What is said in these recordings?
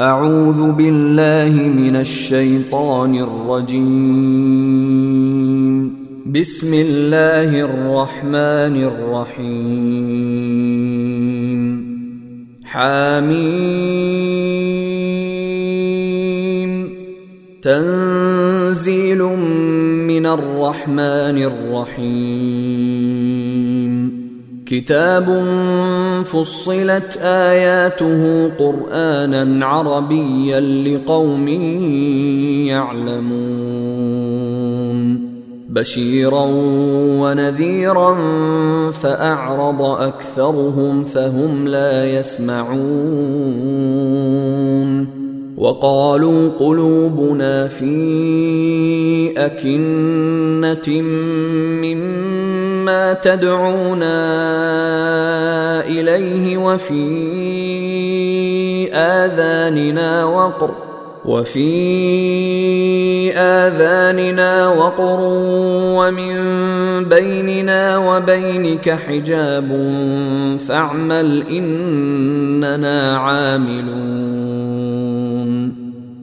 أعوذ بالله من الشيطان الرجيم. بسم الله الرحمن الرحيم. حميم. تنزيل من الرحمن الرحيم. كتاب فصلت اياته قرانا عربيا لقوم يعلمون. بشيرا ونذيرا فاعرض اكثرهم فهم لا يسمعون. وقالوا قلوبنا في اكنه مما تدعونا اليه وفي اذاننا وقر وفي آذاننا وقر ومن بيننا وبينك حجاب فاعمل إننا عاملون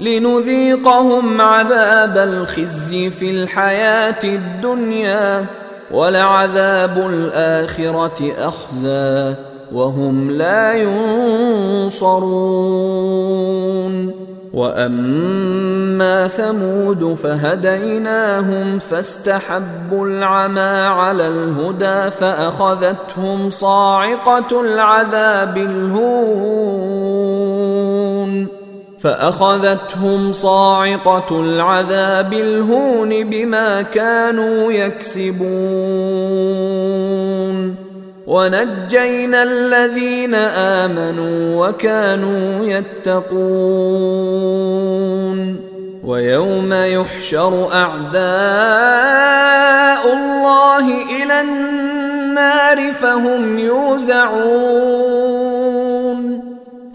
لنذيقهم عذاب الخزي في الحياة الدنيا ولعذاب الآخرة اخزي وهم لا ينصرون. وأما ثمود فهديناهم فاستحبوا العمى على الهدى فأخذتهم صاعقة العذاب الهون. فأخذتهم صاعقة العذاب الهون بما كانوا يكسبون. ونجينا الذين آمنوا وكانوا يتقون. ويوم يحشر أعداء الله إلى النار فهم يوزعون.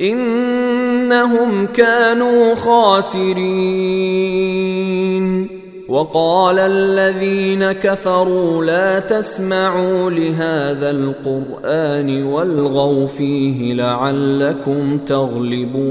إنهم كانوا خاسرين. وقال الذين كفروا لا تسمعوا لهذا القرآن والغوا فيه لعلكم تغلبون.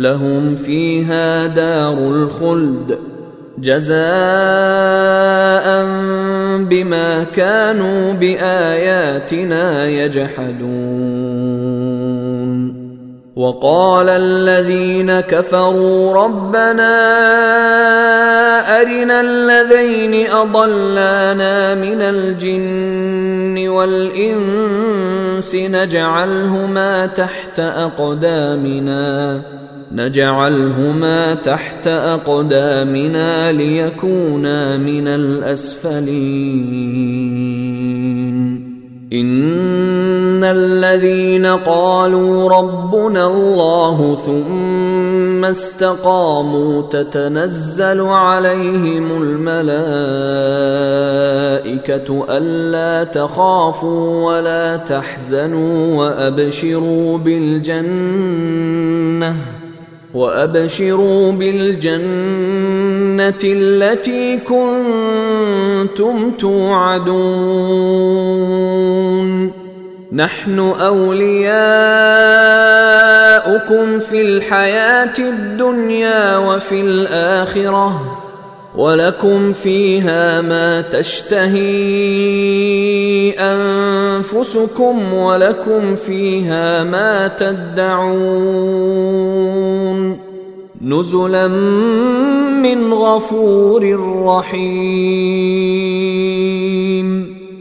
لهم فيها دار الخلد جزاء بما كانوا بآياتنا يجحدون. وقال الذين كفروا ربنا أرنا الذين أضلانا من الجن والإنس نجعلهما تحت أقدامنا. نجعلهما تحت أقدامنا ليكونا من الأسفلين. إن الذين قالوا ربنا الله ثم استقاموا تتنزل عليهم الملائكة ألا تخافوا ولا تحزنوا وأبشروا بالجنة. وأبشروا بالجنة التي كنتم توعدون. نحن أولياؤكم في الحياة الدنيا وفي الآخرة. ولكم فيها ما تشتهي أنفسكم ولكم فيها ما تدعون نزلا من غفور رحيم.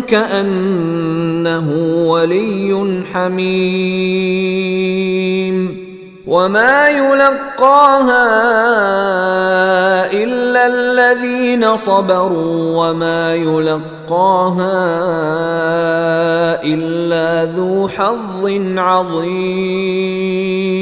كأنه ولي حميم. وما يلقاها إلا الذين صبروا وما يلقاها إلا ذو حظ عظيم.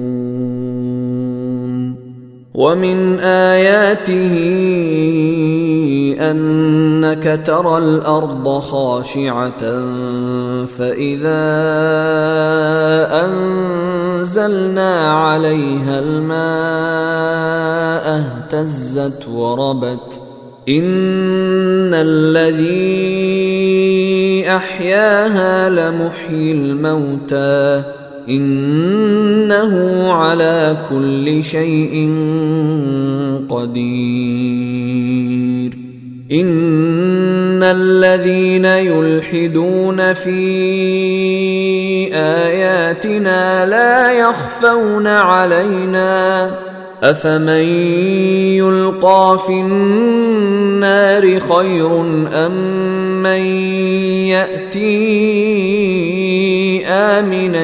ومن آياته أنك ترى الأرض خاشعة فإذا أنزلنا عليها الماء اهتزت وربت. إن الذي أحياها لمحيي الموتى. إنه على كل شيء قدير. إن الذين يلحدون في آياتنا لا يخفون علينا. أفمن يلقى في النار خير أم من يأتي آمنا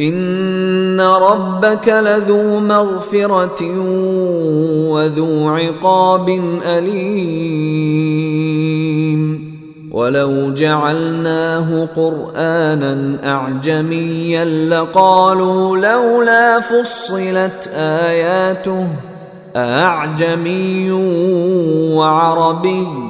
ان ربك لذو مغفره وذو عقاب اليم ولو جعلناه قرانا اعجميا لقالوا لولا فصلت اياته اعجمي وعربي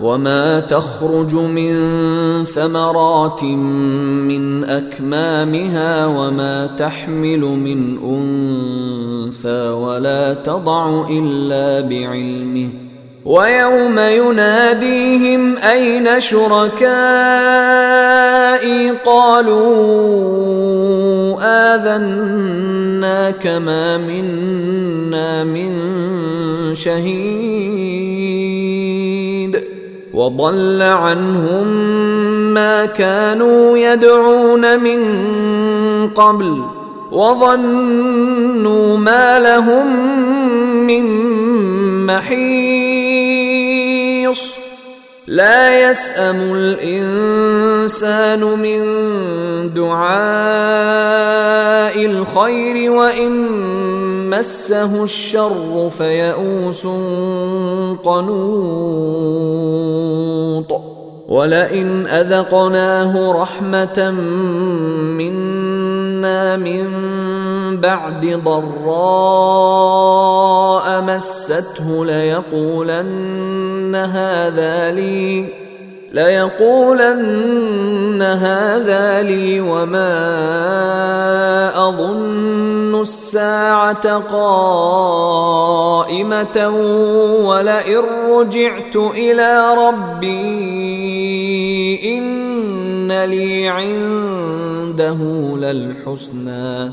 وما تخرج من ثمرات من اكمامها وما تحمل من انثى ولا تضع الا بعلمه ويوم يناديهم اين شركائي قالوا اذناك ما منا من شهيد وضل عنهم ما كانوا يدعون من قبل وظنوا ما لهم من محيص لا يسأم الإنسان من دعاء الخير وإن مسه الشر فيئوس قنوط. ولئن أذقناه رحمة منا من بعد ضراء مسته ليقولن هذا لي ليقولن هذا لي وما أظن الساعة قائمة ولئن رجعت إلى ربي إن لي عنده للحسنى.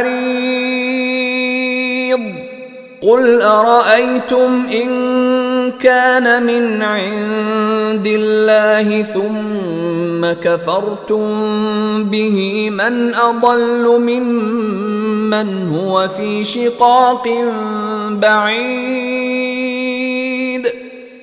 عريض قل أرأيتم إن كان من عند الله ثم كفرتم به من أضل ممن هو في شقاق بعيد.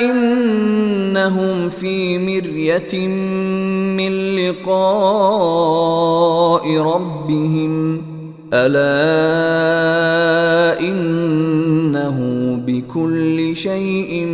إنهم في مرية من لقاء ربهم. ألا إنه بكل شيء